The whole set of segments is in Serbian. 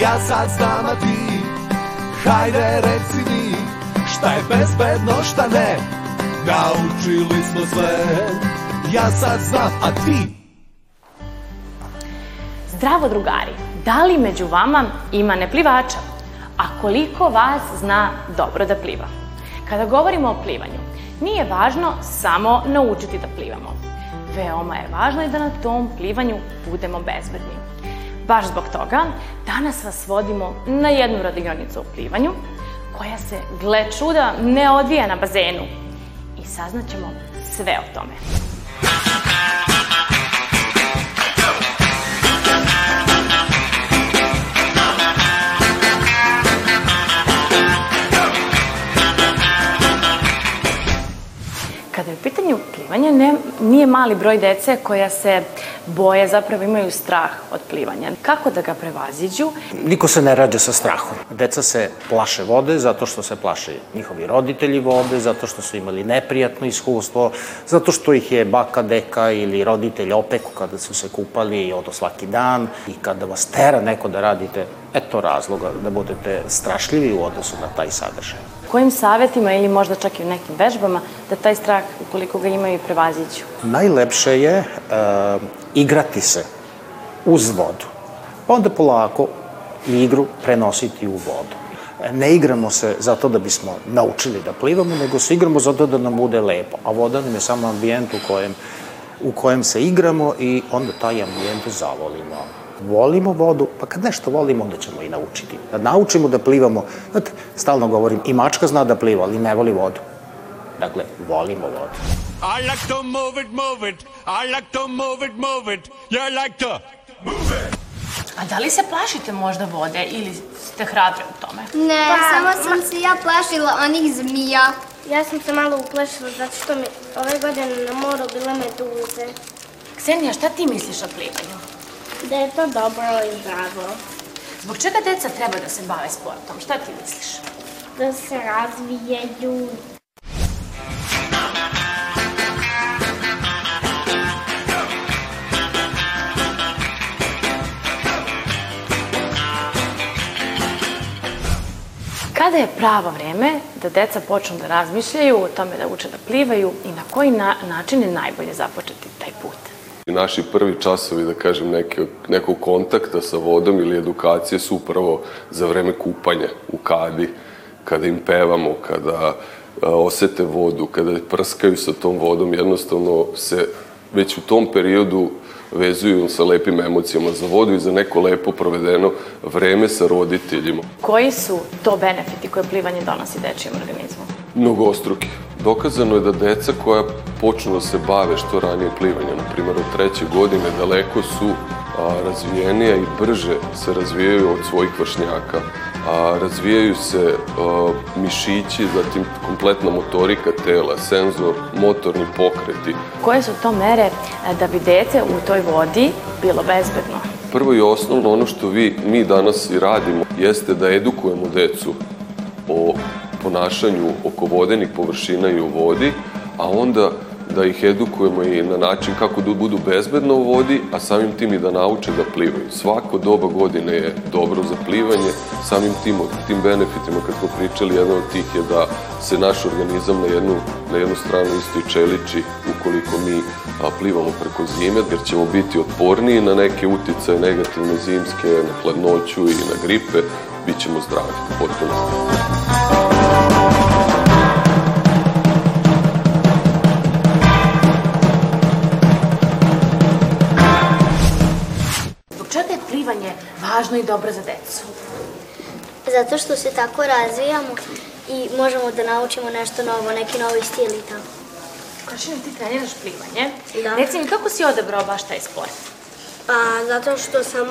Ja sad znam, a ti Hajde reci mi Šta je bezbedno, šta ne Naučili smo sve Ja sad znam, a ti Zdravo drugari, da li među vama ima neplivača? A koliko vas zna dobro da pliva? Kada govorimo o plivanju, nije važno samo naučiti da plivamo. Veoma je važno i da na tom plivanju budemo bezbedni. Baš zbog toga, danas vas vodimo na jednu radionicu o plivanju, koja se, gle čuda, ne odvija na bazenu. I saznaćemo sve o tome. Kada je u pitanju plivanje, ne, nije mali broj dece koja se boje, zapravo imaju strah od plivanja. Kako da ga prevaziđu? Niko se ne rađa sa strahom. Deca se plaše vode zato što se plaše njihovi roditelji vode, zato što su imali neprijatno iskustvo, zato što ih je baka, deka ili roditelj opeku kada su se kupali i odo svaki dan i kada vas tera neko da radite, eto razloga da budete strašljivi u odnosu na taj sadržaj. Kojim savetima ili možda čak i u nekim vežbama da taj strah, ukoliko ga imaju, prevaziđu? Najlepše je uh, igrati se uz vodu, pa onda polako igru prenositi u vodu. Ne igramo se zato da bismo naučili da plivamo, nego se igramo zato da nam bude lepo, a voda nam je samo ambijent u kojem, u kojem se igramo i onda taj ambijent zavolimo volimo vodu, pa kad nešto volimo, onda ćemo i naučiti. Da naučimo da plivamo, znate, stalno govorim, i mačka zna da pliva, ali ne voli vodu. Dakle, volimo vodu. I like to move it, move it. I like to move it, move it. You like to move it. A da li se plašite možda vode ili ste hrabri u tome? Ne, Pa, samo sam se ja plašila onih zmija. Ja sam se malo uplašila zato što mi ove godine na moru bile meduze. Ksenija, šta ti misliš o plivanju? Da je to dobro i zdravo. Zbog čega deca treba da se bave sportom? Šta ti misliš? Da se razvijaju. Kada je pravo vreme da deca počnu da razmišljaju o tome da uče da plivaju i na koji na, način je najbolje započeti taj put? I naši prvi časovi, da kažem, neke, nekog kontakta sa vodom ili edukacije su upravo za vreme kupanja u kadi, kada im pevamo, kada a, osete vodu, kada prskaju sa tom vodom, jednostavno se već u tom periodu vezuju sa lepim emocijama za vodu i za neko lepo provedeno vreme sa roditeljima. Koji su to benefiti koje plivanje donosi dečijem organizmu? Mnogostruki. Dokazano je da deca koja počnu da se bave što ranije plivanja, na primjer od treće godine, daleko su a, razvijenija i brže se razvijaju od svojih vršnjaka. A, razvijaju se a, mišići, zatim kompletna motorika tela, senzor, motorni pokreti. Koje su to mere e, da bi dete u toj vodi bilo bezbedno? Prvo i osnovno ono što vi, mi danas i radimo jeste da edukujemo decu o ponašanju oko vodenih površina i u vodi, a onda da ih edukujemo i na način kako da budu bezbedno u vodi, a samim tim i da nauče da plivaju. Svako doba godine je dobro za plivanje, samim tim, tim benefitima kad smo pričali, jedan od tih je da se naš organizam na jednu, na jednu stranu isto i čeliči ukoliko mi a, plivamo preko zime, jer ćemo biti otporniji na neke uticaje negativne zimske, na hladnoću i na gripe, bit ćemo zdravi, potpuno. Je plivanje važno i dobro za decu? Zato što se tako razvijamo i možemo da naučimo nešto novo, neki novi stil i tako. Kašina, ti treniraš plivanje. Da. Reci mi, kako si odabrao baš taj sport? Pa zato što sam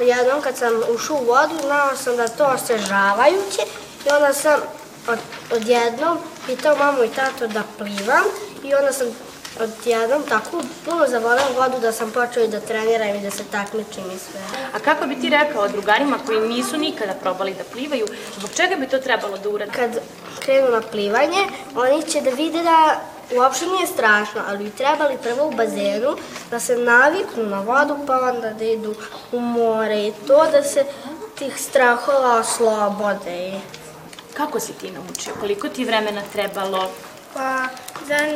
jednom kad sam ušao u vodu, znao sam da to osvežavajuće i onda sam od, odjednom pitao mamu i tato da plivam i onda sam odjednom tako puno zavoleo vodu da sam počeo i da treniram i da se takmičim i sve. A kako bi ti rekao drugarima koji nisu nikada probali da plivaju, zbog čega bi to trebalo da urade? Kad krenu na plivanje, oni će da vide da uopšte nije strašno, ali bi trebali prvo u bazenu da se naviknu na vodu, pa onda da idu u more i to da se tih strahova oslobode. Kako si ti naučio? Koliko ti vremena trebalo? Pa,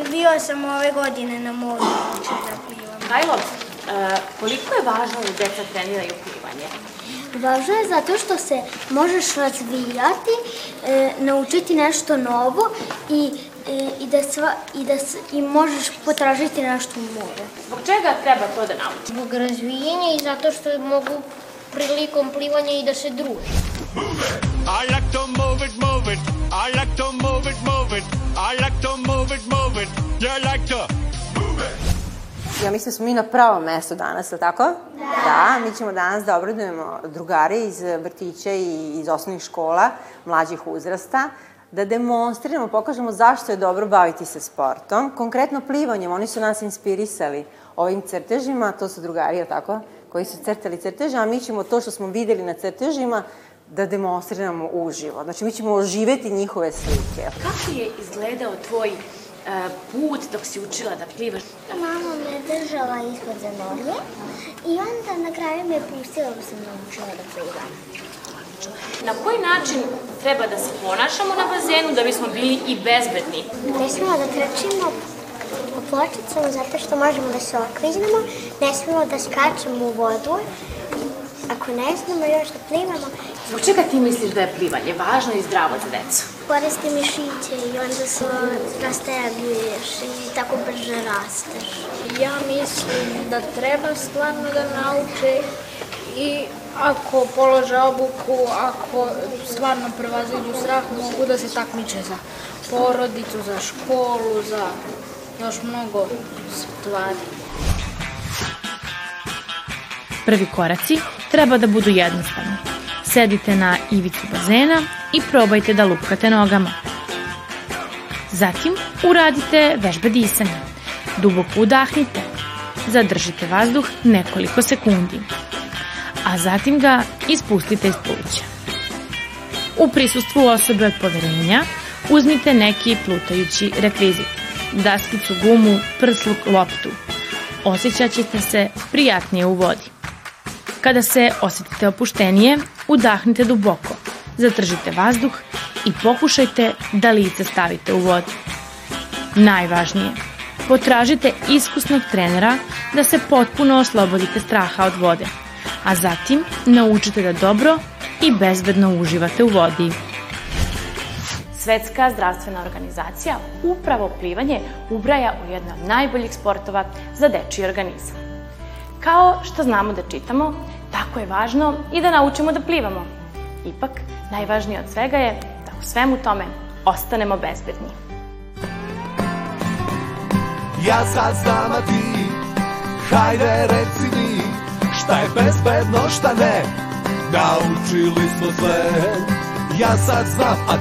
bio sam ove godine na moru učio da plivam. Kajlo, e, koliko je važno da deca treniraju plivanje? Važno je zato što se možeš razvijati, e, naučiti nešto novo i, e, i, da sva, i, da, s- i možeš potražiti nešto u moru. Zbog čega treba to da naučiš? Zbog razvijenja i zato što mogu prilikom plivanja i da se druže. I like to move it, move it. I like to move it, move it. I like to move it, move it. You like to Ja mislim da smo mi na pravom mestu danas, je li tako? Da. Da, mi ćemo danas da obradujemo drugare iz vrtića i iz osnovnih škola, mlađih uzrasta, da demonstriramo, pokažemo zašto je dobro baviti se sportom. Konkretno plivanjem, oni su nas inspirisali ovim crtežima, to su drugari, je li tako? Koji su crtali crteže, a mi ćemo to što smo videli na crtežima da demonstriramo uživo. Znači, mi ćemo oživeti njihove slike. Kako je izgledao tvoj e, put dok si učila da plivaš? Mama me držala ispod za noge i onda na kraju me pustila da sam naučila da plivam. Na koji način treba da se ponašamo na bazenu da bismo bili i bezbedni? Ne smemo da trčimo po pločicama zato što možemo da se okliznemo, ne smemo da skačemo u vodu, ako ne znamo još da plivamo, Zbog čega ti misliš da je plivanje važno i zdravo za decu? koristi mišiće i onda se rasteguješ i tako brže rasteš. Ja mislim da treba stvarno da nauče i ako polože obuku, ako stvarno prevaziđu strah, mogu da se takmiče za porodicu, za školu, za još mnogo stvari. Prvi koraci treba da budu jednostavni. Sedite na ivicu bazena i probajte da lupkate nogama. Zatim uradite vežbe disanja. Duboko udahnite. Zadržite vazduh nekoliko sekundi. A zatim ga ispustite iz pluća. U prisustvu osobe od poverenja uzmite neki plutajući rekvizit. Daskicu, gumu, prsluk, loptu. Osjećat ćete se prijatnije u vodi. Kada se osetite opuštenije, udahnite duboko, zadržite vazduh i pokušajte da lice stavite u vodu. Najvažnije, potražite iskusnog trenera da se potpuno oslobodite straha od vode, a zatim naučite da dobro i bezbedno uživate u vodi. Svetska zdravstvena organizacija upravo plivanje ubraja u jedno od najboljih sportova za dečiji organizam. Kao što znamo da čitamo, tako je važno i da naučimo da plivamo. Ipak, najvažnije od svega je da u svemu tome ostanemo bezbedni. Ja sad znam, a ti Hajde reci mi Šta je bezbedno, šta ne Naučili smo sve Ja sad znam, a